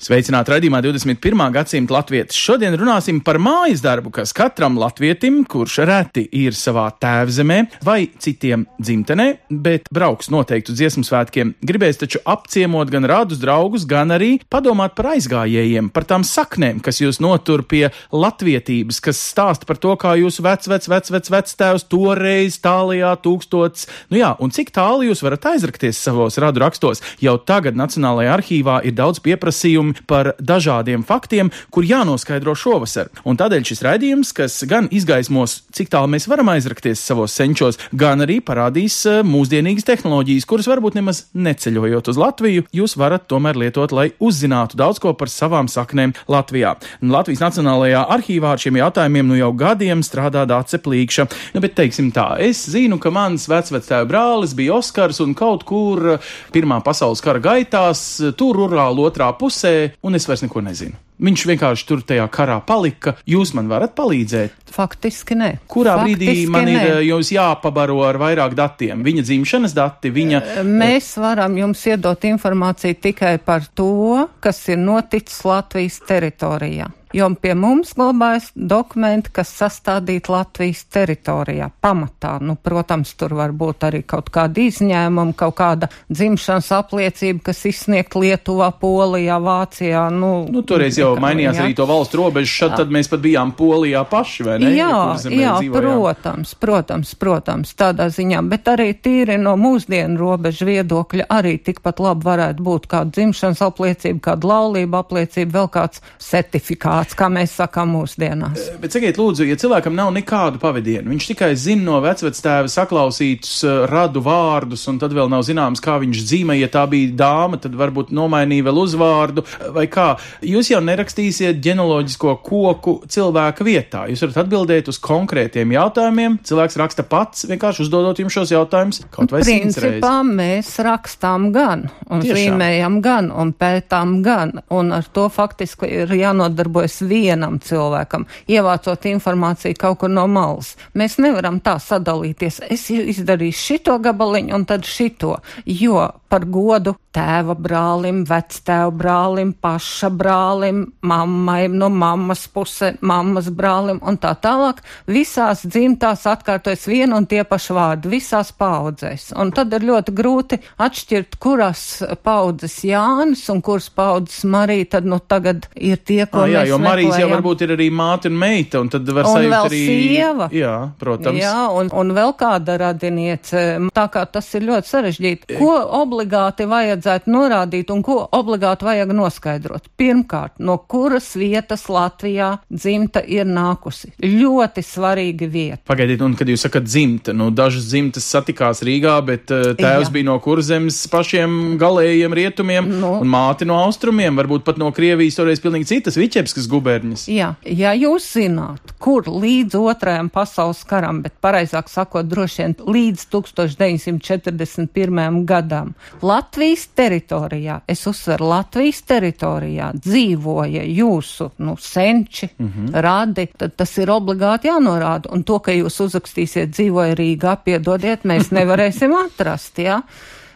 Sveicināti raidījumā 21. gadsimta latvietis. Šodien runāsim par mājas darbu, kas katram latvietim, kurš reti ir savā tēvzemē vai citiem dzimtenē, bet brauks noteikti uz dziesmu svētkiem, gribēs taču apciemot gan rādus draugus, gan arī padomāt par aizgājējiem, par tām saknēm, kas jūs notur pie latvietības, kas stāsta par to, kā jūsu vec, vec, vec, vec, vec tēvs toreiz tālajā tūkstots. Nu jā, un cik tālu jūs varat aizrakties savos radu rakstos? Jau tagad Nacionālajā arhīvā ir daudz pieprasījumu par dažādiem faktiem, kur jānoskaidro šovasar. Un tādēļ šis raidījums, kas gan izgaismos, cik tālu mēs varam aizrakties savos senčos, gan arī parādīs eh, mūsdienīgas tehnoloģijas, kuras varbūt nemaz neceļojot uz Latviju, jūs varat tomēr lietot, lai uzzinātu daudz ko par savām saknēm Latvijā. Latvijas Nacionālajā arhīvā ar šiem jautājumiem nu jau gadiem strādā Dāce Plīkša. Nu, bet teiksim tā, es zinu, ka mans vecvectēva brālis bija Oskars un kaut kur eh, Pirmā pasaules kara gaitās, tur rurāli otrā pusē, un es vairs neko nezinu. Viņš vienkārši tur tajā karā palika. Jūs man varat palīdzēt? Faktiski nē. Kurā Faktiski brīdī man nē. ir eh, jūs jāpabaro ar vairāk datiem? Viņa dzimšanas dati, viņa. Mēs varam jums iedot informāciju tikai par to, kas ir noticis Latvijas teritorijā. Jo pie mums glabājas dokumenti, kas sastādīti Latvijas teritorijā, pamatā. Nu, protams, tur var būt arī kaut kāda izņēmuma, kaut kāda dzimšanas apliecība, kas izsniegt Lietuvā, Polijā, Vācijā. Nu, Nu, toreiz jau kā- mainījās jā. arī to valstu robežu, šad tad mēs pat bijām Polijā paši, vai ne? Jā, Ja jā dzīvojām. protams, protams, protams, tādā ziņā, bet arī tīri no mūsdienu robežu viedokļa arī tikpat labi varētu būt kāda dzimšanas apliecība, kāda laulība apliecība, vēl kāds certifikāts, kā mēs sakām mūsdienās. Bet sakiet, lūdzu, ja cilvēkam nav nekādu pavadienu, viņš tikai zina no vecvectēva saklausītus uh, radu vārdus, un tad vēl nav zināms, kā viņš dzīvo. Ja tā bija dāma, tad varbūt nomainīja vēl uzvārdu, vai kā. Jūs jau nerakstīsiet ģenealoģisko koku cilvēka vietā. Jūs varat atbildēt uz konkrētiem jautājumiem. Cilvēks raksta pats, vienkārši uzdodot jums šos jautājumus kaut vai. Principā mēs rakstām gan, un Tiešām. zīmējam gan, un pētām gan, un ar to faktiski ir jānodarbojas vienam cilvēkam, ievācot informāciju kaut kur no malas. Mēs nevaram tā sadalīties. Es izdarīšu šito gabaliņu un tad šito, jo par godu tēva brālim, vectēva brālim, paša brālim, mammai no mammas puse, mammas brālim un tā tālāk. Visās dzimtās atkārtojas viena un tie paši vārdi, visās paudzēs. Un tad ir ļoti grūti atšķirt, kuras paudzes Jānis un kuras paudzes Marija tad nu tagad ir tie, ko Ah, jā, mēs jo Marijas jau meklējam. varbūt ir arī māte un meita, un tad var vēl arī. sieva. Jā, protams. Jā, un, un vēl kāda radiniece. Tā kā tas ir ļoti sarežģīti. Ko obligāti vajadzētu norādīt un ko obligāti vajag noskaidrot? Pirmkārt, no kuras vietas Latvijā dzimta ir nākusi? Ļoti svarīga vieta. Pagaidiet, un kad jūs sakat dzimta, nu dažas dzimtas satikās Rīgā, bet uh, tēvs Jā. bija no kurzemes pašiem galējiem rietumiem, Nu. un māte no austrumiem, varbūt pat no Krievijas toreiz pilnīgi citas Viķepskas guberņas. Jā, ja jūs zināt, kur līdz otrajam pasaules karam, bet pareizāk sakot, droši vien līdz 1941. gadam, Latvijas teritorijā, es uzsveru, Latvijas teritorijā dzīvoja jūsu, nu, senči, mm -hmm. radi, tad tas ir obligāti jānorāda. Un to, ka jūs uzrakstīsiet dzīvoja Rīgā, piedodiet, mēs nevarēsim atrast, jā.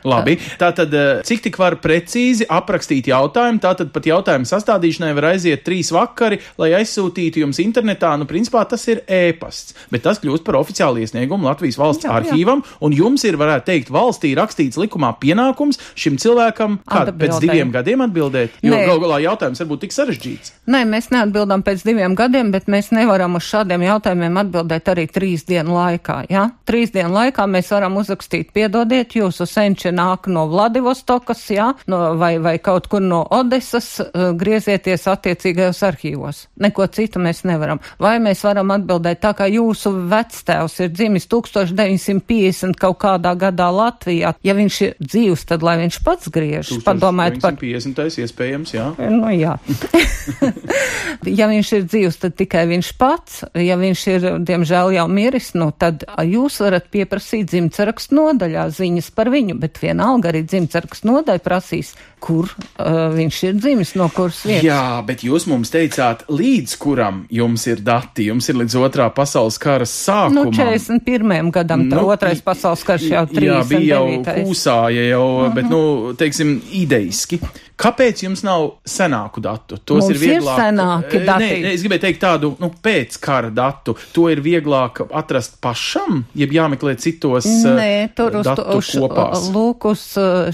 Labi, tātad eh, cik tik var precīzi aprakstīt jautājumu, tātad pat jautājumu sastādīšanai var aiziet trīs vakari, lai aizsūtītu jums internetā, nu principā tas ir ēpasts, bet tas kļūst par oficiālu iesniegumu Latvijas valsts Jā, jā. arhīvam, un jums ir, varētu teikt, valstī rakstīts likumā pienākums šim cilvēkam, kad pēc diviem gadiem atbildēt, jo gal galā jautājums var būt tik sarežģīts. Nē, mēs neatbildam pēc diviem gadiem, bet mēs nevaram uz šādiem jautājumiem atbildēt arī trīs dienu laikā. Ja? Trīs dienu laikā mēs varam uzrakstīt, piedodiet, jūsu senči nāk no Vladivostokas, jā, no, vai, vai kaut kur no Odesas, uh, griezieties attiecīgajos arhīvos. Neko citu mēs nevaram. Vai mēs varam atbildēt tā, kā jūsu vectēvs ir dzimis 1950 kaut kādā gadā Latvijā. Ja viņš ir dzīvs, tad lai viņš pats griež. Padomājiet par 50. iespējams, jā. Nu, jā. ja viņš ir dzīvs, tad tikai viņš pats. Ja viņš ir, diemžēl, jau miris, nu, tad jūs varat pieprasīt dzimtsarakstu nodaļā ziņas par viņu, bet vienalga arī dzimtsarakstu nodaļa prasīs, kur uh, viņš ir dzimis, no kuras vietas. Jā, bet jūs mums teicāt, līdz kuram jums ir dati, jums ir līdz otrā pasaules kara sākumam. Nu, 41. gadam, Nu, otrais pasaules karš jau 39. Jā, bija jau kūsāja jau, uh -huh. bet, nu, teiksim, ideiski. Kāpēc jums nav senāku datu? Tos Mums ir vieglāk. ir senāki dati. Nē, nē, es gribēju teikt tādu, nu, pēc kara datu. To ir vieglāk atrast pašam, jeb jāmeklē citos Nē, tur uz, uz, kopās. lūk, uz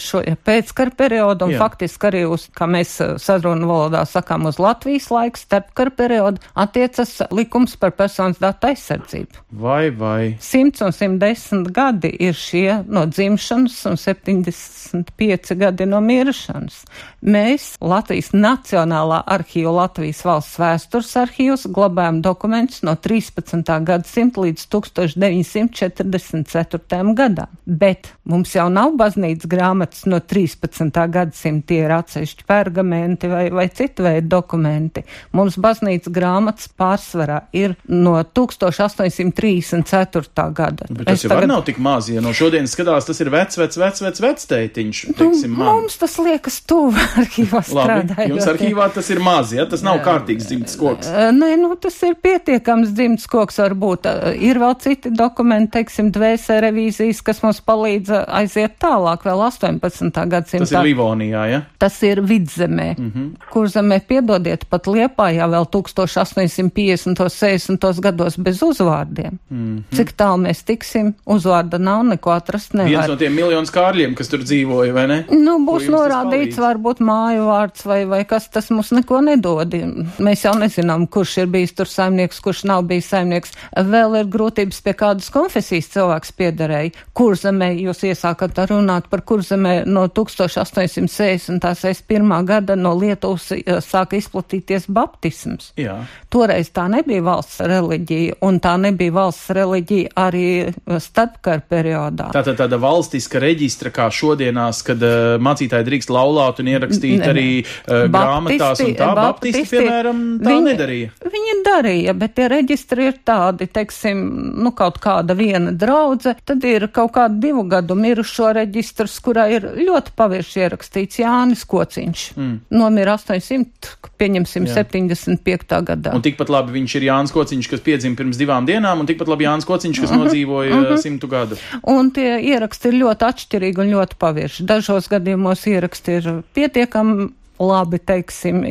šo ja, pēckara periodu un Jā. faktiski arī uz, kā mēs sadrunu valodā sakām, uz Latvijas laiku starpkara periodu attiecas likums par personas datu aizsardzību. Vai, vai. 100 un 110 gadi ir šie no dzimšanas un 75 gadi no miršanas. Mēs, Latvijas Nacionālā arhīva Latvijas valsts vēstures arhīvs, glabājam dokumentus no 13. gadsimta līdz 1944. gadam. Bet mums jau nav baznīcas grāmatas no 13. gadsimta, tie ir atsevišķi pergamenti vai, vai citu veidu dokumenti. Mums baznīcas grāmatas pārsvarā ir no 1834. gada. Bet tas Es jau tagad... nav tik maz, ja no šodienas skatās, tas ir vecs, vecs, vecs, vecs, vecs tētiņš. Teiksim, man. Mums tas liekas tuvu arhīvā strādājot. jums arhīvā tas ir maz, ja tas nav kārtīgs dzimts koks. Nē, nu tas ir pietiekams dzimts koks varbūt. Ir vēl citi dokumenti, teiksim, dvēsē revīzijas, kas mums palīdz eh, aiziet tālāk, vēl 18. gadsimtā. Tas ir Livonijā, ja? Tas ir vidzemē, mm. -hmm. kur zemē piedodiet pat Liepājā vēl 1850. 60. gados bez uzvārdiem. Mm. -hmm. Cik tālu mēs tiksim, uzvārda nav, neko atrast Viens nevar. no tiem miljonus kārļiem, kas tur dzīvoja, vai ne? Nu, būs norādīts palīdz? Varbūt māju vārds vai, vai kas tas mums neko nedod. Mēs jau nezinām, kurš ir bijis tur saimnieks, kurš nav bijis saimnieks. Vēl ir grūtības pie kādas konfesijas cilvēks piederēja. Kur zemē jūs iesākat runāt par kur zemē no 1861. gada no Lietuvas eh, sāka izplatīties baptisms. Jā. Toreiz tā nebija valsts reliģija, un tā nebija valsts reliģija arī eh, starpkara periodā. Tā tad tāda valstiska reģistra, kā šodienās, kad uh, mācītāji drīkst laulāt un ierakstīt Ne, arī uh, grāmatās, un tā baptisti, piemēram, tā viņi, nedarīja. Viņi darīja, bet tie reģistri ir tādi, teiksim, nu kaut kāda viena draudze, tad ir kaut kāda divu gadu mirušo reģistrs, kurā ir ļoti pavirši ierakstīts Jānis Kociņš. Mm. Nomira 800, pieņemsim, Jā. 75. gadā. Un tikpat labi viņš ir Jānis Kociņš, kas piedzima pirms divām dienām, un tikpat labi Jānis Kociņš, kas nodzīvoja uh -huh. simtu gadu. Un tie ieraksti ir ļoti atšķirīgi un ļoti pavirši. Dažos gadījumos ieraksti ir pietiekami pietiekami labi, teiksim,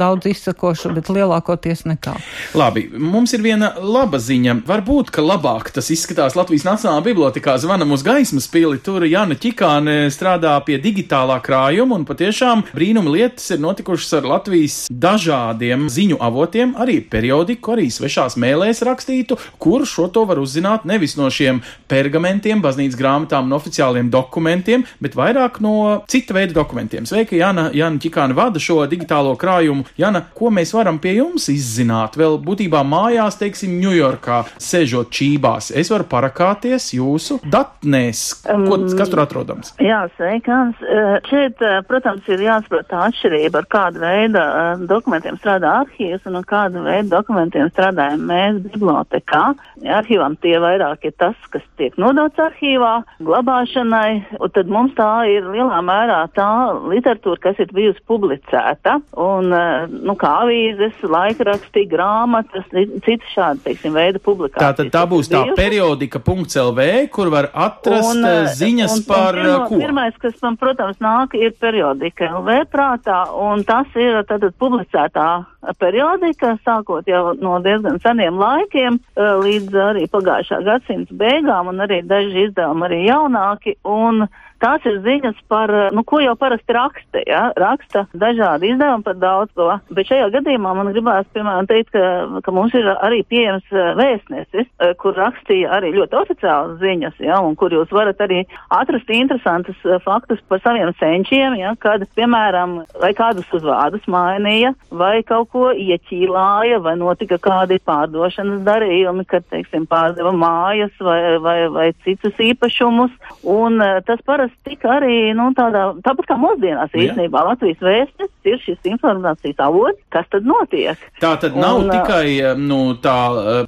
daudz izsakoši, bet lielākoties nekā. Labi, mums ir viena laba ziņa. Varbūt, ka labāk tas izskatās Latvijas Nacionālajā bibliotekā. Zvanam uz gaismas pili. Tur Jāna Čikāne strādā pie digitālā krājuma, un patiešām brīnuma lietas ir notikušas ar Latvijas dažādiem ziņu avotiem, arī periodiku, arī svešās mēlēs rakstītu, kur šo to var uzzināt nevis no šiem pergamentiem, baznīcas grāmatām un oficiāliem dokumentiem, bet vairāk no cita veida dokumentiem. Sveika, Jāna, Jāna Čikāne vada šo digitālo krājumu. Jana, ko mēs varam pie jums izzināt? Vēl būtībā mājās, teiksim, Ņujorkā, sežot čībās. Es varu parakāties jūsu datnēs. Ko, kas tur atrodams? Jā, sveikans. Eh, Šeit, eh, protams, ir jāsaprot tā atšķirība, ar kādu veidu eh, dokumentiem strādā arhīvs un ar kādu veidu dokumentiem strādājam mēs bibliotekā. Arhīvam tie vairāk ir tas, kas tiek nodots arhīvā, glabāšanai, un tad mums tā ir lielā mērā tā literatūra, kas ir bijusi publicēta, un, eh, nu, kā avīzes, laikraksti, grāmatas, citas šādi, teiksim, veida Tā publikācijas. tad tā būs tā periodika.lv, kur var atrast Un, eh, eh, ziņas un, par un eh, pirmo, ko. Pirmais, kas man, protams, nāk, ir periodika LV prātā, un tas ir tātad publicētā periodika, sākot jau no diezgan seniem laikiem, eh, līdz arī pagājušā gadsimta beigām, un arī daži izdevumi arī jaunāki, un tās ir ziņas par, nu, ko jau parasti raksta, ja? raksta dažādi izdevumi par daudz ko, bet šajā gadījumā man gribās, piemēram, teikt, ka, ka mums ir arī pieejams uh, vēstnesis, uh, kur rakstīja arī ļoti oficiālas ziņas, ja? un kur jūs varat arī atrast interesantus faktus par saviem senčiem, ja? kad, piemēram, vai kādus uzvārdus mainīja, vai kaut ko ieķīlāja, vai notika kādi pārdošanas darījumi, kad, teiksim, pārdeva mājas vai, vai, vai citus īpašumus, un tas parasti tika arī, nu, tādā, tāpat kā mūsdienās Jā. īstenībā Latvijas vēstnes ir šis informācijas avots, kas tad notiek. Tā tad nav Un, tikai nu, tā,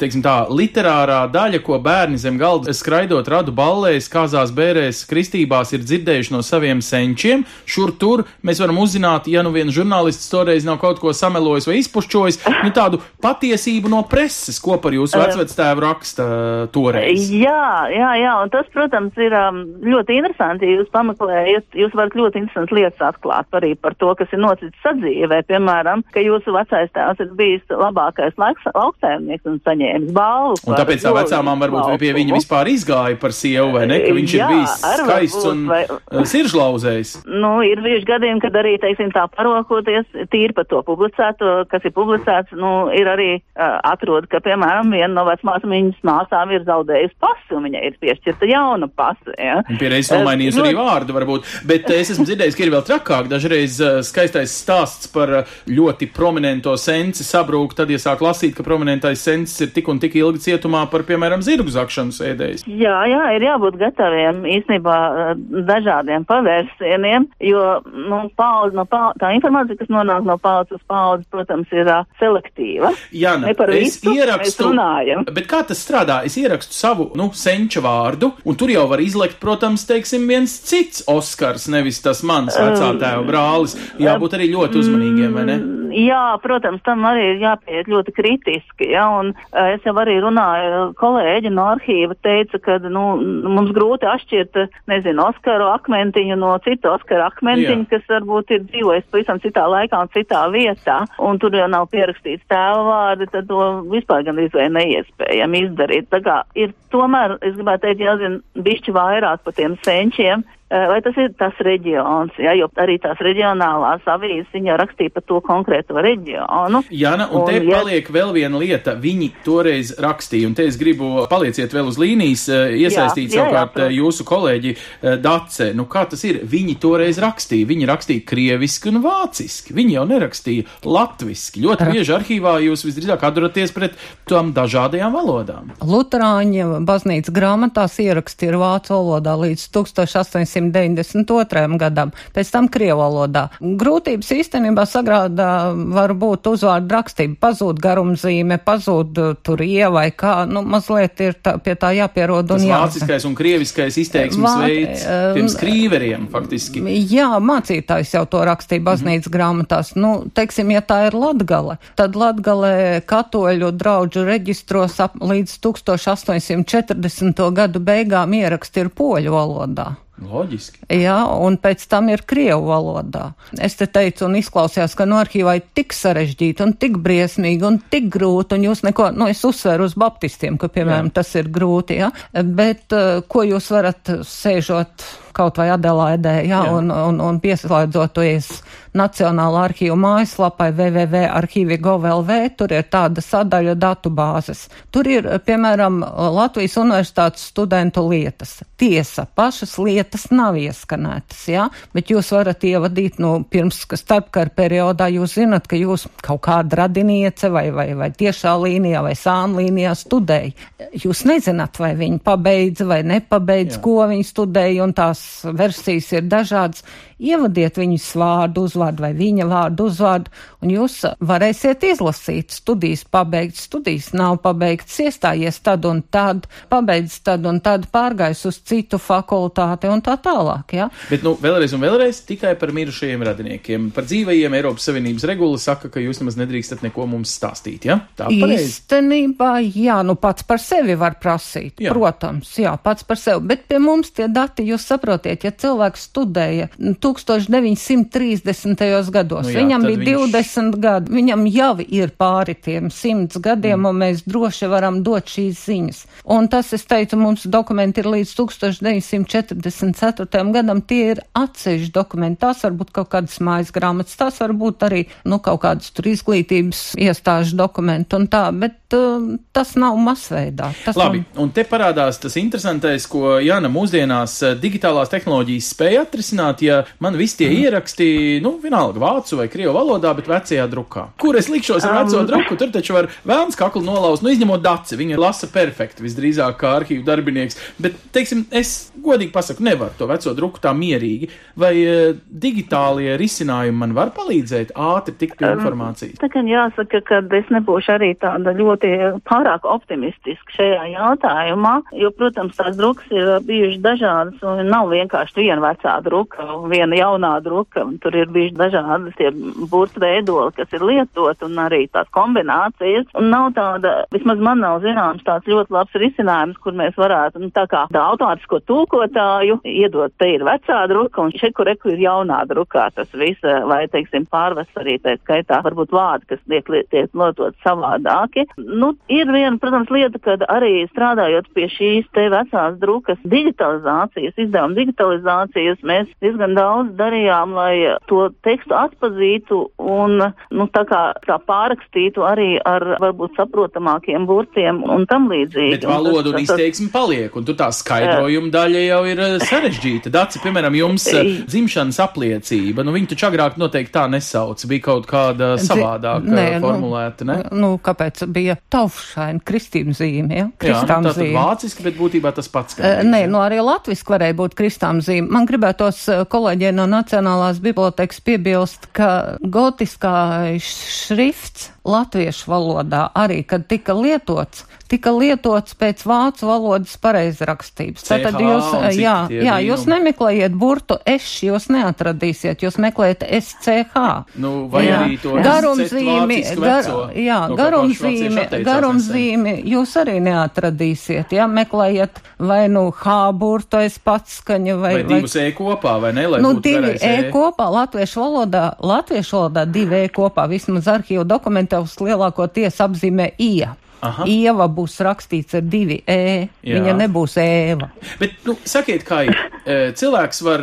teiksim, tā literārā daļa, ko bērni zem galda skraidot radu ballēs, kāzās bērēs, kristībās ir dzirdējuši no saviem senčiem. Šur tur mēs varam uzzināt, ja nu viens žurnālists toreiz nav kaut ko samelojis vai izpušķojis, nu tādu patiesību no preses, ko par jūsu vecvectēvu raksta toreiz. Jā, jā, jā, un tas, protams, ir um, ļoti interesanti, jūs pameklējat, jūs varat ļoti interesantas lietas atklāt arī par to, kas ir noticis sadzīvē, piemēram, ka jūsu vecais tēvs ir bijis labākais lauks- lauksēmnieks un saņēmis balvu. Un tāpēc tā zolīšu vecāmām varbūt pie viņa laukumu. vispār izgāja par sievu, vai ne? Ka viņš ir Jā, bijis arī skaists varbūt, un vai- uh, siržlauzējs. Nu, ir bijuši gadījumi, kad arī, teiksim, tā parokoties tīri par to publicēto, kas ir publicēts, nu, ir arī uh, atrod, ka, piemēram, viena no vecmāsām viņas māsām ir zaudējusi pasu, un viņai ir piešķirta jauna pasa, ja. Un pierreiz nomainījis Eh, arī vārdu, varbūt. Bet es esmu dzirdējis, ka ir vēl trakāk. Dažreiz uh, skaistais stāsts par uh, ļoti prominento senci sabrūk, tad iesāk lasīt, ka prominentais sencis ir tik un tik ilgi cietumā par, piemēram, zirgu zakšanu sēdējis. Jā, jā, ir jābūt gataviem īstenībā eh, dažādiem pavērsieniem, jo nu, paudze, no paudze, tā informācija, kas nonāk no paudzes uz paudzi, protams, ir uh, selektīva. Jā, Ne par es visu ierakstu, bet kā tas strādā? Es ierakstu savu, nu, senča vārdu, un tur jau var izlekt, protams, teiksim, viens cits Oskars, nevis tas mans vecā tēva brālis. Jābūt arī ļoti uzmanīgiem, vai ne? Jā, protams, tam arī ir jāpieiet ļoti kritiski, ja, un uh, es jau arī runāju, kolēģi no arhīva teica, ka, nu, mums grūti atšķirt, eh, nezinu, Oskaru akmentiņu no citu Oskaru akmentiņu, Jā. kas varbūt ir dzīvojis pavisam citā laikā un citā vietā, un tur jau nav pierakstīts tēva vārdi, tad to vispār gan vai neiespējami izdarīt. Tā kā ir tomēr, es gribētu teikt, jāzina bišķi vairāk par tiem senčiem, Eh, Vai tas ir tas reģions, ja, jo arī tās reģionālās avīzes viņa rakstīja par to konkrēto reģionu. Jāna, un, un te ja- paliek vēl viena lieta. Viņi toreiz rakstīja, un te es gribu palieciet vēl uz līnijas, eh, iesaistīt Jā, jā, jā, savukārt eh, jūsu kolēģi eh, Dace. Nu, kā tas ir? Viņi toreiz rakstīja. Viņi rakstīja krieviski un vāciski. Viņi jau nerakstīja latviski. Ļoti bieži arhīvā jūs visdrīzāk atduraties pret tām dažādajām valodām. Lutāņu baznīcas grāmatās ieraksti ir vācu valodā līdz 1892. gadam, pēc tam krievu valodā. Grūtības īstenībā sagrādā var būt uzvārdu rakstība, pazūd garumzīme, pazūd uh, tur ievai, kā, nu, mazliet ir tā, pie tā jāpierod un jā. vāciskais un krieviskais izteiksmes Vā- veids um, tiem skrīveriem faktiski. Jā, mācītājs jau to rakstīja baznīcas Mhm. grāmatās. Nu, teiksim, ja tā ir Latgale, tad Latgale katoļu draudžu reģistros ap līdz 1840. gadu beigām ieraksti ir poļu valodā. Loģiski. Jā, un pēc tam ir krievu valodā. Es te teicu un izklausījās, ka no arhīvā ir tik sarežģīti un tik briesmīgi un tik grūti, un jūs neko, nu es uzsveru uz baptistiem, ka, piemēram, Jā. tas ir grūti, jā, bet uh, ko jūs varat sēžot kaut vai Adelaidē, jā, Jā. un, un, un pieslēdzoties Nacionāla arhīva mājaslapai www.arhīvi.gov.lv, tur ir tāda sadaļa datu bāzes. Tur ir, piemēram, Latvijas universitātes studentu lietas. Tiesa, pašas lietas nav ieskanētas, jā, bet jūs varat ievadīt, nu, pirms, ka starpkara periodā jūs zinat, ka jūs kaut kāda radiniece vai, vai, vai tiešā līnijā vai sāna līnijā studēja. Jūs nezināt, vai viņi pabeidza vai nepabeidza, Jā. ko viņi studēja, un tās versijas ir dažādas. Ievadiet viņas vārdu, uzvārdu vai viņa vārdu, uzvārdu, un jūs varēsiet izlasīt studijas pabeigts, studijas nav pabeigts, iestājies tad un tad, pabeigts tad un tad, pārgājis uz citu fakultāti un tā tālāk, jā. Bet, nu, vēlreiz un vēlreiz tikai par mirušajiem radiniekiem. Par dzīvajiem Eiropas Savienības regula saka, ka jūs nemaz nedrīkstat neko mums stāstīt, ja? Tā. Īstenībā, jā, nu pats par sevi var prasīt, jā. protams, jā, pats par sevi, bet pie mums tie dati, jūs saprotat, saprotiet, ja cilvēks studēja 1930. gados, Nu jā, viņam bija viņš- 20 gadi, viņam jau ir pāri tiem 100 gadiem, mm. un mēs droši varam dot šīs ziņas. Un tas, es teicu, mums dokumenti ir līdz 1944. gadam, tie ir atsevišķi dokumenti. Tās var būt kaut kādas mājas grāmatas, tās var būt arī, nu, kaut kādas tur izglītības iestāžu dokumenti un tā, bet uh, tas nav masveidā. Tas Labi, nav... un te parādās tas interesantais, ko Jāna mūsdienās eh, digitālās tehnoloģijas spēja atrisināt, ja man visi tie Mhm. ieraksti, nu, vienalga vācu vai krievu valodā, bet vecajā drukā. Kur es likšos ar veco druku, tur taču var vēlns kaklu nolauzt, nu, izņemot daci, viņa lasa perfekti, visdrīzāk kā arhīvu darbinieks, bet, teiksim, es godīgi pasaku, nevaru to veco druku tā mierīgi, vai uh, digitālie risinājumi man var palīdzēt ātri tikt pie informācijas? Tā kā jāsaka, ka es nebūšu arī tāda ļoti pārāk optimistiska šajā jautājumā, jo, protams, tās drukas ir bijušas dažādas un nav vienkārši viena vecā druka un viena jaunā druka. Tur ir bijuši dažādas tie burtu veidoli, kas ir lietot un arī tās kombinācijas. Un nav tāda, vismaz man nav zināms, tāds ļoti labs risinājums, kur mēs varētu, nu, tā kā tā automātisko tulkotāju iedot, te ir vecā druka un šeit, kur reku ir jaunā drukā tas viss, vai, teiksim, pārvest arī tā skaitā varbūt vārdi, kas tiek, tiek notot savādāki. Nu, ir viena, protams, lieta, kad arī strādājot pie šīs te vecās drukas digitalizācijas, izdevuma digitalizācijas, mēs diezgan daudz darījām, lai to tekstu atpazītu un, nu, tā kā, kā pārakstītu arī ar varbūt saprotamākiem burtiem un tam līdzīgi. Bet valoda un tas- tas- izteiksme paliek, un tur tā skaidrojuma daļa jau ir eh, sarežģīta. Daci, piemēram, jums eh, dzimšanas apliecība, nu viņi taču agrāk noteikti tā nesauc, bija kaut kāda savādāk Nē, eh, formulēta, ne? Nu, kāpēc bija taufšaina kristīm zīme, ja? Jā, nu, Kristām tā tad zīme. vāciski, bet būtībā tas pats. Nē, jā. nu arī latviski varēja būt kristām zīme. Man gribētos eh, kolēģiem no Nacionālās bibliotekas piebilst, ka gotiskā šrifts latviešu valodā arī, kad tika lietots, tika lietots pēc vācu valodas pareizrakstības. Tātad jūs, jā, jā, jūs nemeklējiet burtu eš, jūs neatradīsiet, jūs meklējat SCH. Nu, vai Jā. arī to garumzīmi, gar, jā, no kā garumzīmi, garumzīmi jūs arī neatradīsiet, jā, meklējiet vai nu H burtu aiz patskaņa vai, Vai divus e kopā, vai ne? Nu, divi garais e kopā, latviešu valodā, latviešu valodā divi e kopā, vismaz arhīvu dokumentos lielākoties apzīmē ija. Aha. Ieva būs rakstīts ar divi e, Jā. viņa nebūs ēva. Bet, nu, sakiet, kā ir. Cilvēks var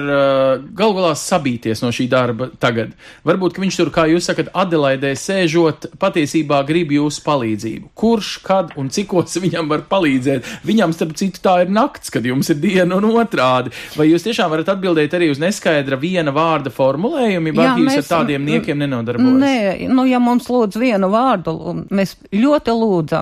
galu galā sabīties no šī darba tagad. Varbūt, viņš tur, kā jūs sakat, Adelaidē sēžot, patiesībā grib jūsu palīdzību. Kurš, kad un cikos viņam var palīdzēt? Viņam, starp citu, tā ir nakts, kad jums ir diena un otrādi. Vai jūs tiešām varat atbildēt arī uz neskaidra viena vārda formulējumu, ja Jā, arhīvs ar mēs- tādiem niekiem nenodarbojas? Nē, nu, ja mums lūdz vienu vārdu, mēs ļoti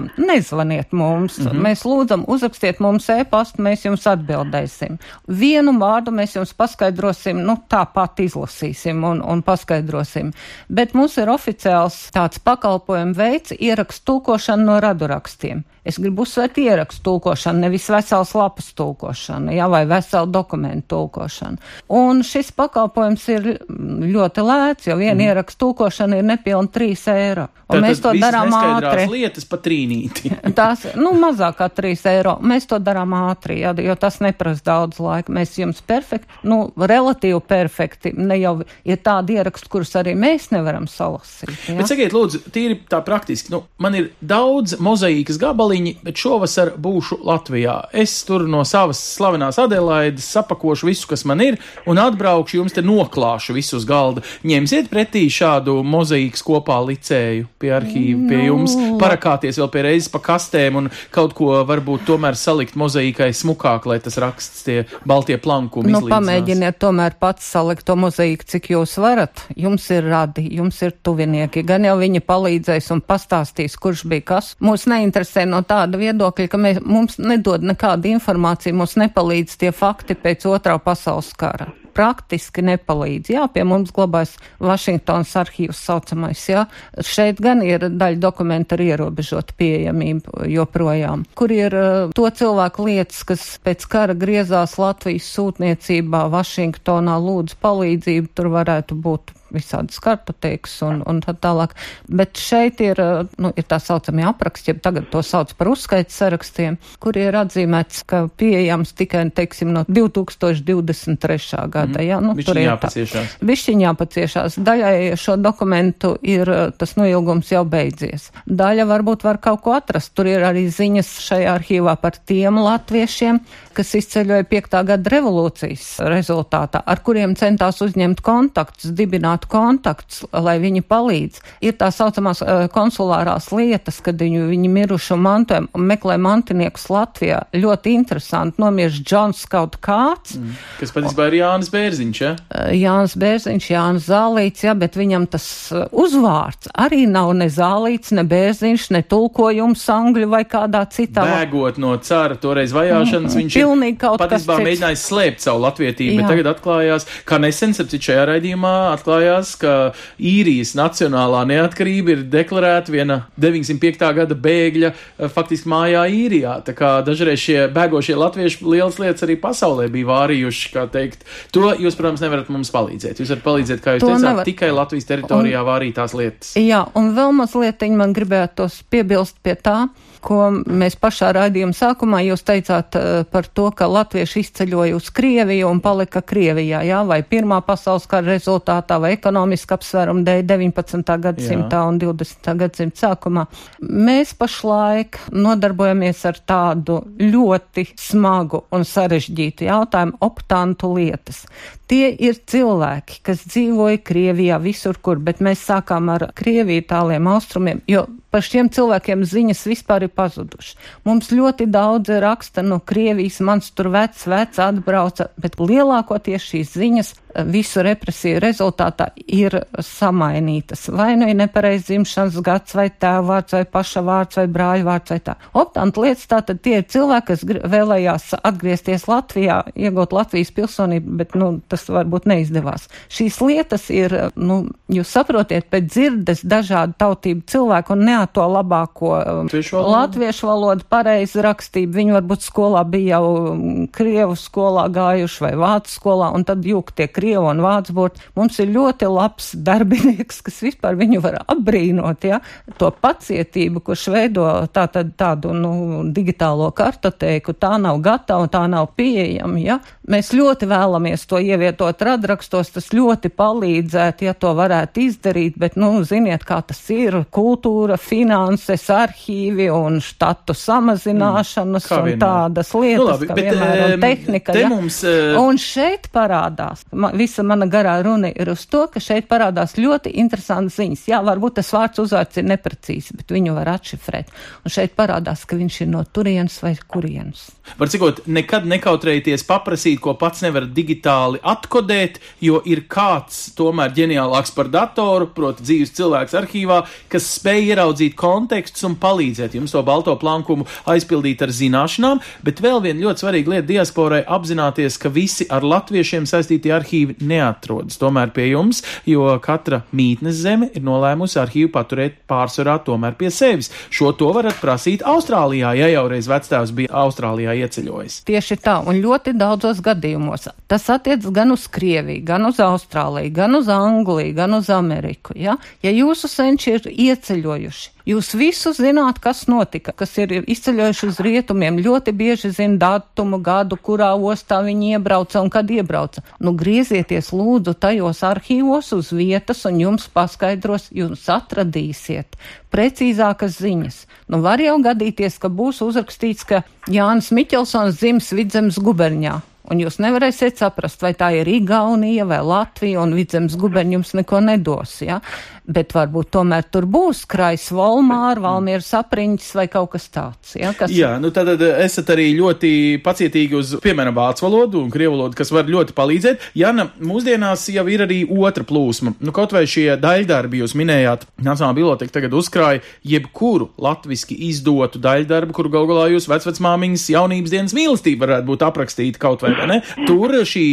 lūdzam, nezvaniet mums. Mm -hmm. Mēs lūdzam, uzrakstiet mums e-pastu, mēs jums atbildēsim. Vienu vārdu mēs jums paskaidrosim, nu, tāpat izlasīsim un, un paskaidrosim. Bet mums ir oficiāls tāds pakalpojumu veids, ierakstu tulkošana no radurakstiem. Es gribu uzsvērt ierakstu tulkošanu, nevis vesels lapas tulkošanu, jā, vai veselu dokumentu tulkošanu. Un šis pakalpojums ir ļoti lēts, jo viena mm. ierakstu tulkošana ir nepilni 3 eiro. Un Tātad mēs to darām ātri. lietas pa trīnīti. Tās, nu, mazāk kā 3 eiro. Mēs to darām ātri, jā, jo tas neprasa daudz laika. Mēs jums perfekti, nu, relatīvi perfekti, ne jau ir tādi ieraksti, kurus arī mēs nevaram salasīt. Jā. Bet sakiet, lūdzu, tīri tā praktiski. Nu, man ir daudz mozaīkas gabaliņi, bet šovasar būšu Latvijā. Es tur no savas slavenās Adelaides sapakošu visu, kas man ir, un atbraukšu jums te noklāšu visu uz galda. Ņemsiet pretī šādu mozaīkas kopā licēju pie arhīva, pie jums, parakāties vēl pie reizes pa kastēm un kaut ko varbūt tomēr salikt mozaīkai smukāk, lai tas raksts tie baltie plankumi. Nu, izlīdzinās. pamēģiniet tomēr pats salikt to mozaīku, cik jūs varat. Jums ir radi, jums ir tuvinieki. Gan jau viņi palīdzēs un pastāstīs, kurš bija kas. Mūs neinteresē no tāda viedokļa, ka mēs, mums nedod nekādu informāciju, mums nepalīdz tie fakti pēc otrā pasaules kara. Praktiski nepalīdz. Jā, pie mums glabājas Vašingtons arhīvs saucamais, jā. Šeit gan ir daļa dokumenta ar ierobežotu pieejamību joprojām, kur ir uh, to cilvēku lietas, kas pēc kara griezās Latvijas sūtniecībā Vašingtonā lūdzu palīdzību, tur varētu būt visādas kartoteikas un, un tā tālāk. Bet šeit ir, nu, ir tā saucamie apraksti, ja tagad to sauc par uzskaits sarakstiem, kur ir atzīmēts, ka pieejams tikai, teiksim, no 2023. gada. Mm. Jā, nu, tur ir jāpaciešās. Bišķiņ jāpaciešās. Daļai šo dokumentu ir tas noilgums jau beidzies. Daļa varbūt var kaut ko atrast. Tur ir arī ziņas šajā arhīvā par tiem latviešiem, kas izceļoja 5. gada revolūcijas rezultātā, ar kuriem centās uzņemt kontaktus, dibināt kontaktus, lai viņi palīdz. Ir tā saucamās uh, konsulārās lietas, kad viņu, viņi mirušo mantojumu meklē mantiniekus Latvijā. Ļoti interesanti. Nomirs Džons kaut kāds. Mm. Kas patiesībā ir Jānis Bērziņš, ja? Uh, Jānis Bērziņš, Jānis Zālīts, jā, bet viņam tas uh, uzvārds arī nav ne Zālīts, ne Bērziņš, ne tulkojums angļu vai kādā citā. Bēgot no cara toreiz vajāšanas, mm. viņš pilnīgi kaut patiesībā mēģinājis slēpt savu latvietību, bet tagad atklājās, kā nesen, sapcīt, šajā raidījumā atklājās, ka īrijas nacionālā neatkarība ir deklarēta viena 905. gada bēgļa eh, faktiski mājā īrijā. Tā kā dažreiz šie bēgošie latvieši lielas lietas arī pasaulē bija vārījuši, kā teikt. To jūs, protams, nevarat mums palīdzēt. Jūs varat palīdzēt, kā jūs to teicāt, nevar. tikai Latvijas teritorijā un, vārītās lietas. Jā, un vēl mazliet man gribētu piebilst pie tā, ko mēs pašā raidījuma sākumā jūs teicāt uh, par to, ka latvieši izceļoja uz Krieviju un palika Krievijā, jā, vai Pirmā pasaules kara rezultātā, vai ekonomiski apsvērumu dēļ 19. gadsimtā jā. un 20. gadsimta sākumā. Mēs pašlaik nodarbojamies ar tādu ļoti smagu un sarežģītu jautājumu optantu lietas. Tie ir cilvēki, kas dzīvoja Krievijā visur, kur, bet mēs sākām ar Krieviju tāliem austrumiem, jo par šiem cilvēkiem ziņas vispār ir pazudušas. Mums ļoti daudz raksta no Krievijas, mans tur vecs, vecs atbrauca, bet lielākoties šīs ziņas visu represiju rezultātā ir samainītas. Vai nu ir nepareiz dzimšanas gads, vai tēva vārds, vai paša vārds, vai brāļa vārds, vai tā. Optantu lietas tātad tie ir cilvēki, kas vēlējās atgriezties Latvijā, iegūt Latvijas pilsonību, bet, nu, tas varbūt neizdevās. Šīs lietas ir, nu, jūs saprotiet, pēc dzirdes dažādu tautību cilvēku un neat to labāko um, latviešu valodu, pareizi rakstību. Viņi varbūt skolā bija jau um, Krievu skolā gājuši vai Vācu skolā, un tad jūk tie Krievu un Vācu burtu. Mums ir ļoti labs darbinieks, kas vispār viņu var apbrīnot, ja, to pacietību, kurš veido tā, tad, tādu, nu, digitālo kartoteiku, tā nav gatava, tā nav pieejama, ja. Mēs ļoti vēlamies to ievietot radrakstos, tas ļoti palīdzētu, ja to varētu izdarīt, bet, nu, ziniet, kā tas ir, kultūra, finanses, arhīvi un štatu samazināšanas mm, un tādas lietas, nu, labi, kā bet, vienmēr, un tehnika, ja. Mums, uh... Un šeit parādās, ma, visa mana garā runa ir uz to, ka šeit parādās ļoti interesants ziņas. Jā, varbūt tas vārds uzvārds ir neprecīzi, bet viņu var atšifrēt. Un šeit parādās, ka viņš ir no turienes vai kurienes. Var cikot, nekad nekautrējieties paprasīt, ko pats nevar digitāli atkodēt, jo ir kāds tomēr ģeniālāks par datoru, proti dzīves cilvēks arhīvā, kas spēj ieraudzīt kontekstus un palīdzēt jums to balto plankumu aizpildīt ar zināšanām, bet vēl viena ļoti svarīga lieta diasporai apzināties, ka visi ar latviešiem saistītie arhīvi neatrodas tomēr pie jums, jo katra mītnes zeme ir nolēmusi arhīvu paturēt pārsvarā tomēr pie sevis. Šo to varat prasīt Austrālijā, ja jau reiz vectēvs bija Austrālijā ieceļojis. Tieši tā, un ļoti daudzos gadījumos tas attiec gan uz Krieviju, gan uz Austrāliju, gan uz Angliju, gan uz Ameriku. Ja, ja jūsu senči ir ieceļojuši, Jūs visu zināt, kas notika, kas ir izceļojuši uz rietumiem. Ļoti bieži zina datumu, gadu, kurā ostā viņi iebrauca un kad iebrauca. Nu, griezieties lūdzu tajos arhīvos uz vietas un jums paskaidros, jūs atradīsiet precīzākas ziņas. Nu, var jau gadīties, ka būs uzrakstīts, ka Jānis Miķelsons dzims Vidzemes guberņā. Un jūs nevarēsiet saprast, vai tā ir Igaunija vai Latvija, un vidzemes guberņi jums neko nedos. Ja? Bet varbūt tomēr tur būs krājs Volmāra, Valmieras apriņķis vai kaut kas tāds. Ja, kas... Jā, nu tad esat arī ļoti pacietīgi uz, piemēram, vācu valodu un krievu valodu, kas var ļoti palīdzēt. Jana, mūsdienās jau ir arī otra plūsma. Nu, kaut vai šie daļdarbi jūs minējāt, Nacionālā biblioteka tagad uzkrāja jebkuru latviski izdotu daļdarbu, kuru gal galā jūs vecvecmāmiņas jaunības dienas mīlestība varētu būt aprakstīta kaut vai, vai ne? Tur šī,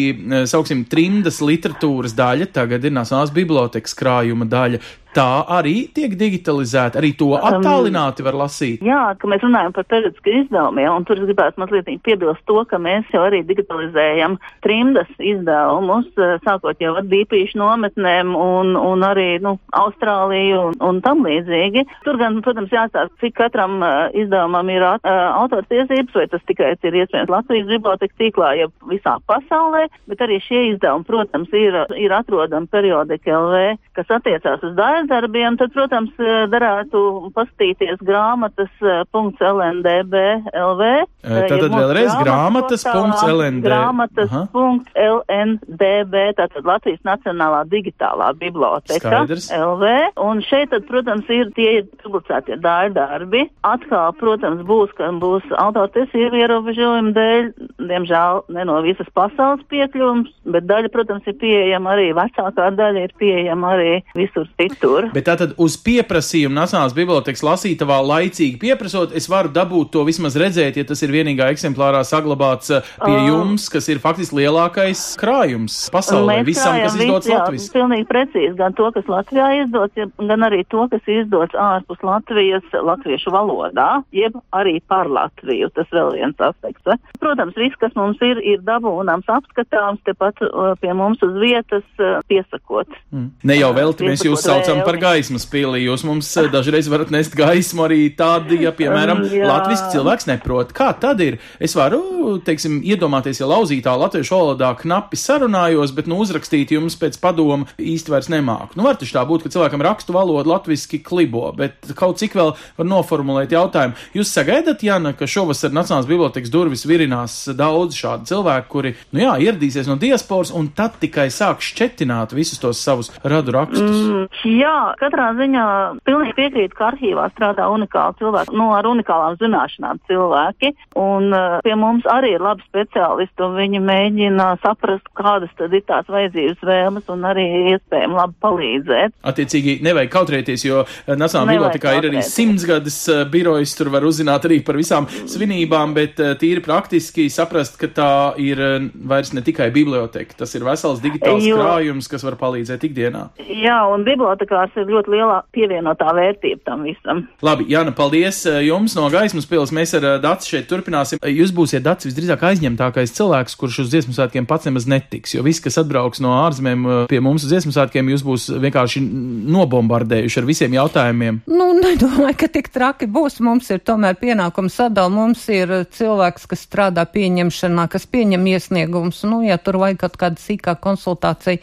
sauksim, trimdas literatūras daļa tagad ir Nacionālās bibliotekas krājuma daļa. Tā arī tiek digitalizēta, arī to attālināti var lasīt. Jā, ka mēs runājam par periodisku izdevumiem, un tur es gribētu mazliet piebilst to, ka mēs jau arī digitalizējam trimdas izdevumus, eh, sākot jau ar dīpīšu nometnēm un, un arī, nu, Austrāliju un, un tam līdzīgi. Tur gan, protams, jāstāsta, cik katram uh, izdevumam ir uh, autortiesības, vai tas tikai ir iespējams Latvijas biblioteka tīklā, ja visā pasaulē, bet arī šie izdevumi, protams, ir, ir atrodami periodika LV, kas attiecās uz darbiem, tad, protams, darētu paskatīties grāmatas.lndb LV. Tātad ja vēlreiz grāmatas.lndb. Grāmatas.lndb, tātad Latvijas Nacionālā digitālā biblioteka Skaidrs. LV. Un šeit, tad, protams, ir tie ir publicētie darbi. Atkal, protams, būs, ka būs autortiesību ierobežojumi dēļ, diemžēl ne no visas pasaules piekļuvums, bet daļa, protams, ir pieejama arī, vecākā daļa ir pieejama arī visur citur. Bet tātad uz pieprasījumu Nacionālās bibliotekas lasītavā laicīgi pieprasot, es varu dabūt to vismaz redzēt, ja tas ir vienīgā eksemplārā saglabāts uh, pie Oh. jums, kas ir faktiski lielākais krājums pasaulē, visam, kas izdots visu, jā, Latvijas. Pilnīgi precīzi, gan to, kas Latvijā izdots, gan arī to, kas izdots ārpus Latvijas latviešu valodā, jeb arī par Latviju. Tas vēl viens aspekts. Eh? Protams, viss, kas mums ir, ir dabūnams, apskatāms, tepat pie mums uz vietas piesakot. Mm. Ne jau velti mēs jūs Piesakot saucam par gaismas pili, jūs mums eh, dažreiz varat nest gaismu arī tādi, ja, piemēram, Um, jā. latviski cilvēks neprot. Kā tad ir? Es varu, teiksim, iedomāties, ja lauzītā latviešu valodā knapi sarunājos, bet, nu, uzrakstīt jums pēc padomu īsti vairs nemāku. Nu, var taču tā būt, ka cilvēkam rakstu valoda latviski klibo, bet kaut cik vēl var noformulēt jautājumu. Jūs sagaidat, Jana, ka šovasar Nacionālās bibliotekas durvis virinās daudz šādu cilvēku, kuri, nu jā, ieradīsies no diasporas un tad tikai sāk šķetināt visus tos savus radu rakstus. Mm, jā, katrā ziņā pilnīgi piekrītu, ka arhīvā strādā unikāli cilvēki, nu, ar unikālām zināšanām cilvēki, un uh, pie mums arī ir labi speciālisti, un viņi mēģina saprast, kādas tad ir tās vajadzības vēlmes, un arī iespējami labi palīdzēt. Attiecīgi, nevajag kautrēties, jo eh, Nacionālajā bibliotekā ir arī simtsgades eh, birojas, tur var uzzināt arī par visām svinībām, bet eh, tīri praktiski saprast, ka tā ir eh, vairs ne tikai biblioteka, tas ir vesels digitāls Jo- krājums, kas var palīdzēt ikdienā. Jā, un bibliotekārs ir ļoti lielā pievienotā vērtība tam visam. Labi, Jāna, paldies eh, jums no gaismas pils. Mēs ar eh, Dāci šeit turpināsim. Eh, Jūs būsiet Dācis visdrīzāk aizņemtākais cilvēks, kurš uz dziesmu svētkiem pats nemaz netiks, jo viss, kas atbrauks no ārzemēm pie mums uz dziesmu svētkiem, jūs būs vienkārši nobombardējuši ar visiem jautājumiem. Nu, nedomāju, ka tik traki būs. Mums ir tomēr pienākums sadala. Mums ir cilvēks, kas strādā pieņemšanā, kas pieņem iesniegumus. Nu, ja tur vajag kaut kāda sīkā konsultācija,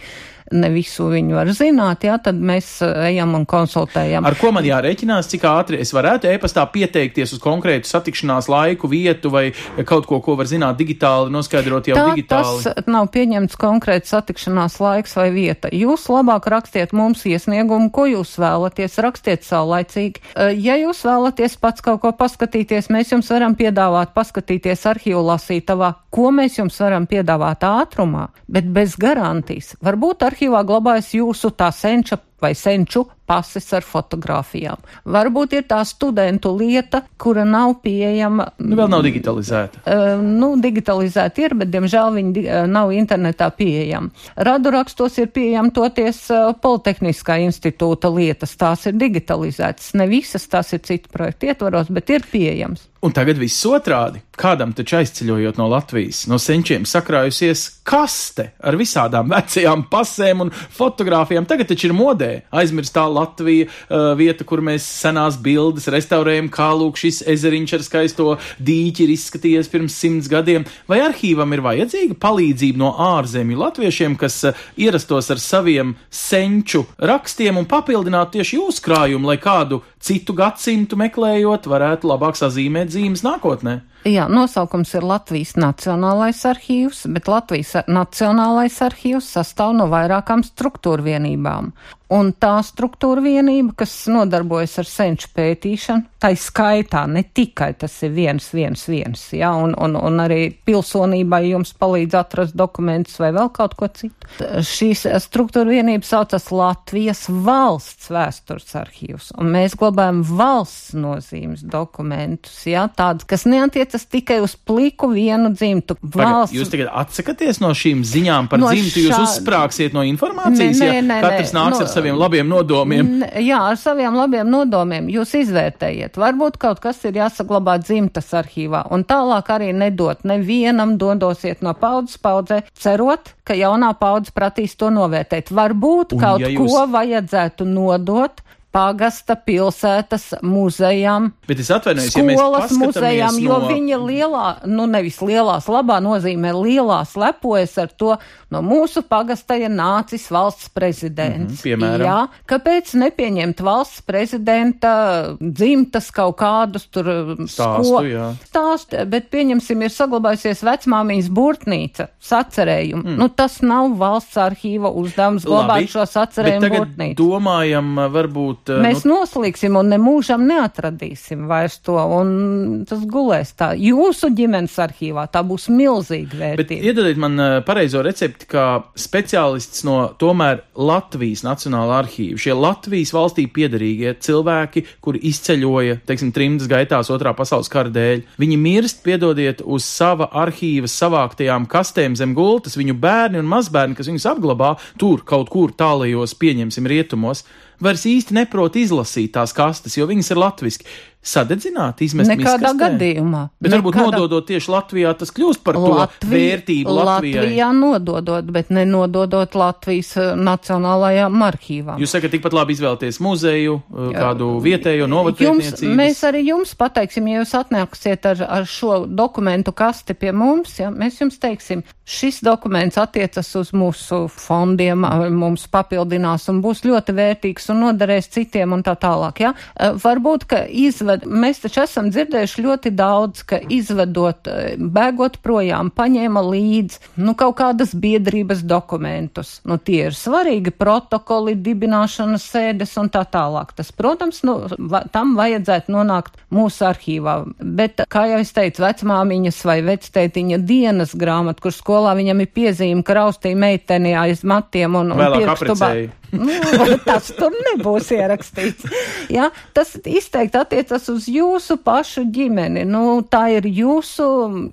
ne visu viņu var zināt, jā, tad mēs uh, ejam un konsultējam. Ar ko man jārēķinās, cik ātri es varētu e-pastā pieteikties uz konkrētu satikšanās laiku, vietu vai kaut ko, ko var zināt digitāli, noskaidrot jau Tā, digitāli? tas nav pieņemts konkrēts satikšanās laiks vai vieta. Jūs labāk rakstiet mums iesniegumu, ko jūs vēlaties, rakstiet saulaicīgi. Eh, Ja jūs vēlaties pats kaut ko paskatīties, mēs jums varam piedāvāt paskatīties arhīvu lasītavā, ko mēs jums varam piedāvāt ātrumā, bet bez garantijas. Varbūt arhīvā glabājas jūsu tā senča vai senču pases ar fotografijām. Varbūt ir tā studentu lieta, kura nav pieejama Nu, vēl nav digitalizēta. Uh, nu, digitalizēti ir, bet, diemžēl, viņi uh, nav internetā pieejami. Radu rakstos ir pieejami toties uh, Politehniskā institūta lietas, tās ir digitalizētas. Ne visas tās ir citu projektu ietvaros, bet ir pieejams. Un tagad viss otrādi. Kādam taču aizceļojot no Latvijas, no senčiem sakrājusies kaste ar visādām vecajām pasēm un fotografijām. Tagad taču ir modē aizmirstā Latvija, uh, vieta, kur mēs senās bildes restaurējam, kā lūk šis ezeriņš ar skaisto dīķi ir izskatījies pirms simts gadiem. Vai arhīvam ir vajadzīga palīdzība no ārzemju latviešiem, kas uh, ierastos ar saviem senču rakstiem un papildinātu tieši jūsu krājumu, lai kādu citu gadsimtu meklējot, varētu labāk sazīmēt zīmes nākotnē? Jā, nosaukums ir Latvijas Nacionālais arhīvs, bet Latvijas Nacionālais arhīvs sastāv no vairākām struktūra vienībām. Un tā struktūra vienība, kas nodarbojas ar senču pētīšanu, tai skaitā ne tikai tas ir viens, viens, viens, jā, un, un, un arī pilsonībai jums palīdz atrast dokumentus vai vēl kaut ko citu. Šīs struktūra vienība saucas Latvijas valsts vēstures arhīvs, un mēs glabājam saglabājam valsts nozīmes dokumentus, jā, tādus, kas neatiecas tikai uz pliku vienu dzimtu. Pagad, jūs tagad atsakaties no šīm ziņām par No dzimtu, jūs šā- uzsprāgsiet no informācijas, Nē, ja nē, nē, katrs nāks no- ar saviem labiem nodomiem. N- Jā, ar saviem labiem nodomiem jūs izvērtējiet. Varbūt kaut kas ir jāsaglabā dzimtas arhīvā, un tālāk arī nedot nevienam dodosiet no paudzes paudzē, cerot, ka jaunā paudze pratīs to novērtēt. Varbūt Un kaut ja ko jūs- vajadzētu nodot pagasta pilsētas muzejām, Bet es atvainojos, ja mēs skolas muzejām, paskatāmies jo no... viņa lielā, nu nevis lielās, labā nozīmē lielā slepojas ar to, no mūsu pagasta ir nācis valsts prezidents. Mhm, piemēram. Jā, kāpēc nepieņemt valsts prezidenta dzimtas kaut kādus tur um, Stāstu, jā. Stāstu, bet pieņemsim, ir saglabājusies vecmāmiņas burtnīca, sacerējumu. Mm. Nu, tas nav valsts arhīva uzdevums glabāt šo sacerējumu burtnīcu. domājam, varbūt. Uh, Mēs nu, noslīgsim un nemūžam neatradīsim vairs to, un tas gulēs tā. Jūsu ģimenes arhīvā tā būs milzīga Bet vērtība. iedodiet man uh, pareizo recepti, kā speciālists no tomēr Latvijas Nacionālā arhīva. Šie Latvijas valstī piederīgie cilvēki, kuri izceļoja, teiksim, trimdas gaitās otrā pasaules kara dēļ, viņi mirst, piedodiet, uz sava arhīva savāktajām kastēm zem gultas, viņu bērni un mazbērni, kas viņus apglabā tur kaut kur tālajos, pieņemsim, rietumos, vairs īsti neprot izlasīt tās kastes, jo viņas ir latviski. Sadedzināt, izmest Nekādā miskastē? gadījumā. Bet varbūt Nekādā- nododot tieši Latvijā, tas kļūst par to vērtību Latvijai. Latvijā nododot, bet nenododot Latvijas eh, Nacionālajām arhīvām. Jūs sakat, tikpat labi izvēlēties muzeju, uh, kādu vietējo Jums, novadpētniecību. mēs arī jums pateiksim, ja jūs atnāksiet ar, ar šo dokumentu kasti pie mums, ja, mēs jums teiksim, šis dokuments attiecas uz mūsu fondiem, mums papildinās un būs ļoti vērtīgs un noderēs citiem un tā tālāk. Ja. Eh, Varbūt, ka izved, mēs taču esam dzirdējuši ļoti daudz, ka izvedot, eh, bēgot projām, paņēma līdz, nu, kaut kādas biedrības dokumentus. Nu, tie ir svarīgi protokoli, dibināšanas sēdes un tā tālāk. Tas, protams, nu, va, tam vajadzētu nonākt mūsu arhīvā. Bet, kā jau es teicu, vecmāmiņas vai vectētiņa dienas grāmata, kur skolā viņam ir piezīme, ka raustīja meiteni aiz matiem un, un pirkstu. Nu, tas tur nebūs ierakstīts. Ja, tas izteikti attiecas uz jūsu pašu ģimeni. Nu, tā ir jūsu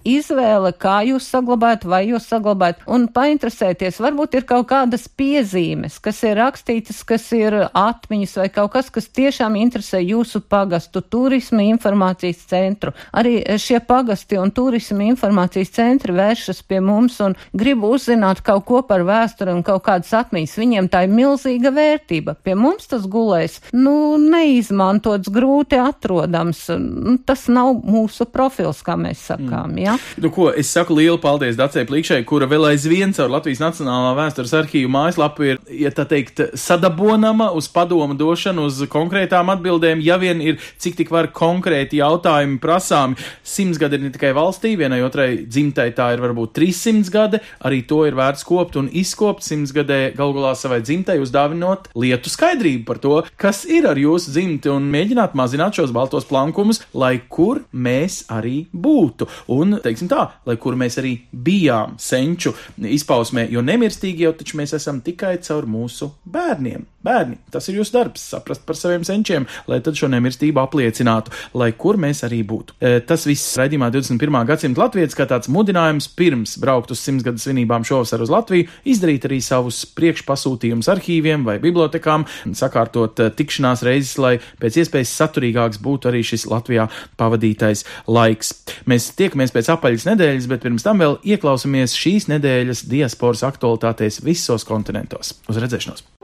izvēle, kā jūs saglabājat, vai jūs saglabājat. Un painteresēties, varbūt ir kaut kādas piezīmes, kas ir rakstītas, kas ir atmiņas vai kaut kas, kas tiešām interesē jūsu pagastu turismu informācijas centru. Arī šie pagasti un turismu informācijas centri vēršas pie mums un grib uzzināt kaut ko par vēsturi un kaut kādas atmiņas. Viņiem tā ir milzīga vērtība. Pie mums tas gulēs, nu, neizmantots, grūti atrodams. Nu, Tas nav mūsu profils, kā mēs sakām, mm. ja? Nu, ko, es saku lielu paldies Dacei Plikšai, kura vēl aizvien caur Latvijas Nacionālā vēstures arhīvu mājaslapu ir, ja tā teikt, sadabonama uz padomu došanu, uz konkrētām atbildēm, ja vien ir cik tik var konkrēti jautājumi prasāmi. Simts gadi ir ne tikai valstī, vienai otrai dzimtai tā ir varbūt 300 gadi, arī to ir vērts kopt un izkopt simts gadē galgulā savai dzimtai uzdāvinot lietu skaidrību par to, kas ir ar jūsu dzimti un mēģināt mazināt šos baltos plankumus, lai kur mēs arī būtu. Un, teiksim tā, lai kur mēs arī bijām senču izpausmē, jo nemirstīgi jau taču mēs esam tikai caur mūsu bērniem. Bērni, tas ir jūsu darbs, saprast par saviem senčiem, lai tad šo nemirstību apliecinātu, lai kur mēs arī būtu. E, tas viss raidījumā 21. gadsimta latvijas kā tāds mudinājums pirms braukt uz simtsgadu svinībām šovasar uz Latviju, izdarīt arī savus priekšpasūtījumus arhīviem vai bibliotekām, sakārtot e, tikšanās reizes, lai pēc iespējas saturīgāks būtu arī šis Latvijā pavadītais laiks. Mēs tiekamies pēc apaļas nedēļas, bet pirms tam vēl ieklausāmies šīs nedēļas diasporas aktualitātēs visos kontinentos. Uz redzēšanos!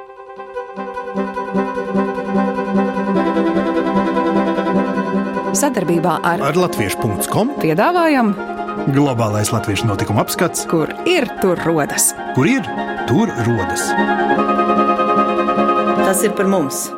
Sadarbībā ar, Ar latviešu.com piedāvājam, globālais latviešu notikuma apskats, kur ir tur rodas. kur ir tur rodas. Tas ir par mums!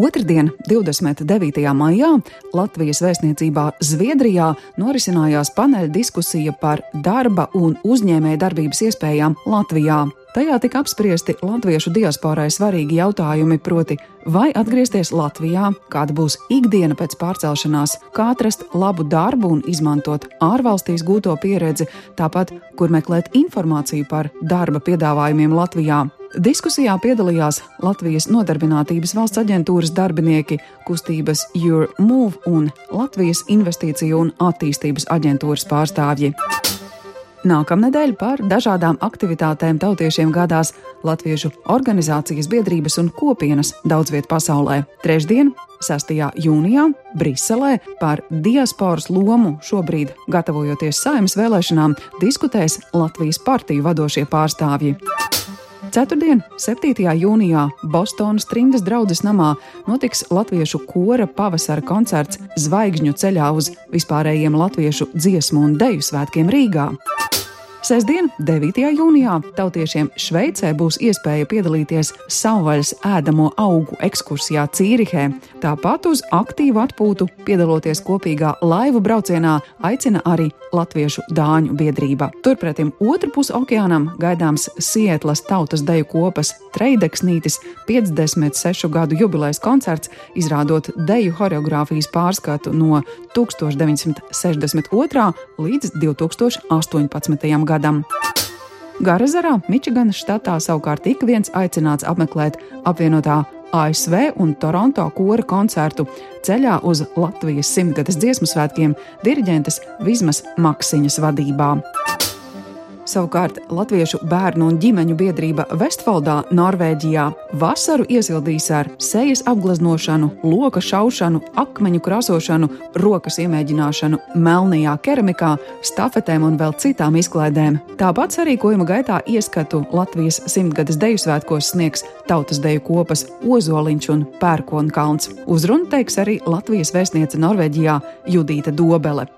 Otradien, 29. maijā, Latvijas vēstniecībā Zviedrijā norisinājās paneļa diskusija par darba un uzņēmēja darbības iespējām Latvijā. Tajā tika apspriesti latviešu diasporai svarīgi jautājumi, proti, vai atgriezties Latvijā, kāda būs ikdiena pēc pārcelšanās, kā atrast labu darbu un izmantot ārvalstīs gūto pieredzi, tāpat, kur meklēt informāciju par darba piedāvājumiem Latvijā. Diskusijā piedalījās Latvijas Nodarbinātības valsts aģentūras darbinieki, kustības Your Move un Latvijas Investīciju un attīstības aģentūras pārstāvji. Nākamnedēļ par dažādām aktivitātēm tautiešiem gādās Latviešu organizācijas biedrības un kopienas daudz viet pasaulē. Trešdien, 6. jūnijā, Briselē par diasporas lomu šobrīd, gatavojoties saimnes vēlēšanām, diskutēs Latvijas partiju vadošie pārstāvji. Ceturtdien, 7. jūnijā, Bostonas trimdas draudzes namā notiks latviešu kora pavasara koncerts Zvaigžņu ceļā uz vispārējiem latviešu dziesmu un deju svētkiem Rīgā. Sestdien, 9. jūnijā, tautiešiem Šveicē būs iespēja piedalīties savvaļas ēdamo augu ekskursijā Cīrihē. Tāpat uz aktīvu atpūtu, piedaloties kopīgā laivu braucienā, aicina arī Latviešu dāņu biedrība. Turpretim otru pusi okeānam gaidāms Sietlas tautas deju kopas Treideksnītis 56 gadu jubilejas koncerts, izrādot deju horeogrāfijas pārskatu no 1962. līdz 2018. gadam. Garazarā, Mičiganas štatā, savukārt ik viens aicināts apmeklēt apvienotā ASV un Toronto kora koncertu ceļā uz Latvijas simtgades dziesmu svētkiem diriģentes Vismas Maksiņas vadībā. Savukārt Latviešu bērnu un ģimeņu biedrība Vestfaldā, Norvēģijā, vasaru iesildīs ar sejas apgleznošanu, loka šaušanu, akmeņu krāsošanu, rokas iemēģināšanu, melnajā keramikā, stafetēm un vēl citām izklaidēm. Tāpat sarīkojuma gaitā ieskatu Latvijas simtgades deju svētkos sniegs tautas deju kopas Ozoliņš un Pērkonkalns. Uzrunu teiks arī Latvijas vēstniece Norvēģijā Judīta Dobele.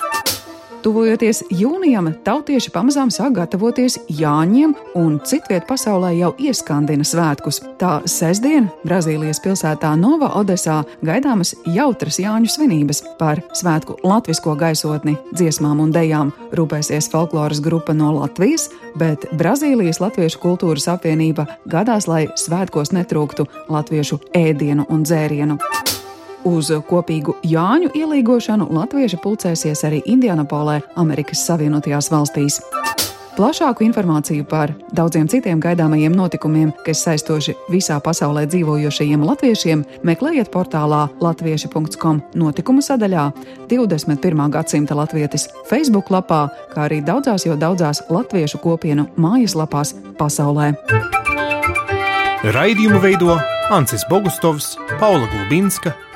Tuvojoties jūnijam, tautieši pamazām sāk gatavoties Jāņiem, un citviet pasaulē jau ieskandina svētkus. Tā sestdien Brazīlijas pilsētā Nova Odesā gaidāmas jautras Jāņu svinības par svētku latvisko gaisotni, dziesmām un dejām rūpēsies folkloras grupa no Latvijas, bet Brazīlijas Latviešu kultūras apvienība gadās, lai svētkos netrūktu latviešu ēdienu un dzērienu. Uz kopīgu Jāņu ielīgošanu latvieši pulcēsies arī Indianapolē, Amerikas Savienotajās valstīs. Plašāku informāciju par daudziem citiem gaidāmajiem notikumiem, kas saistoši visā pasaulē dzīvojošajiem latviešiem, meklējiet portālā latvieši.com notikumu sadaļā, 21. gadsimta latvietis Facebook lapā, kā arī daudzās jau daudzās latviešu kopienu mājaslapās pasaulē. Raidījumu veido Ancis Bogustovs, Paula Gulbinska,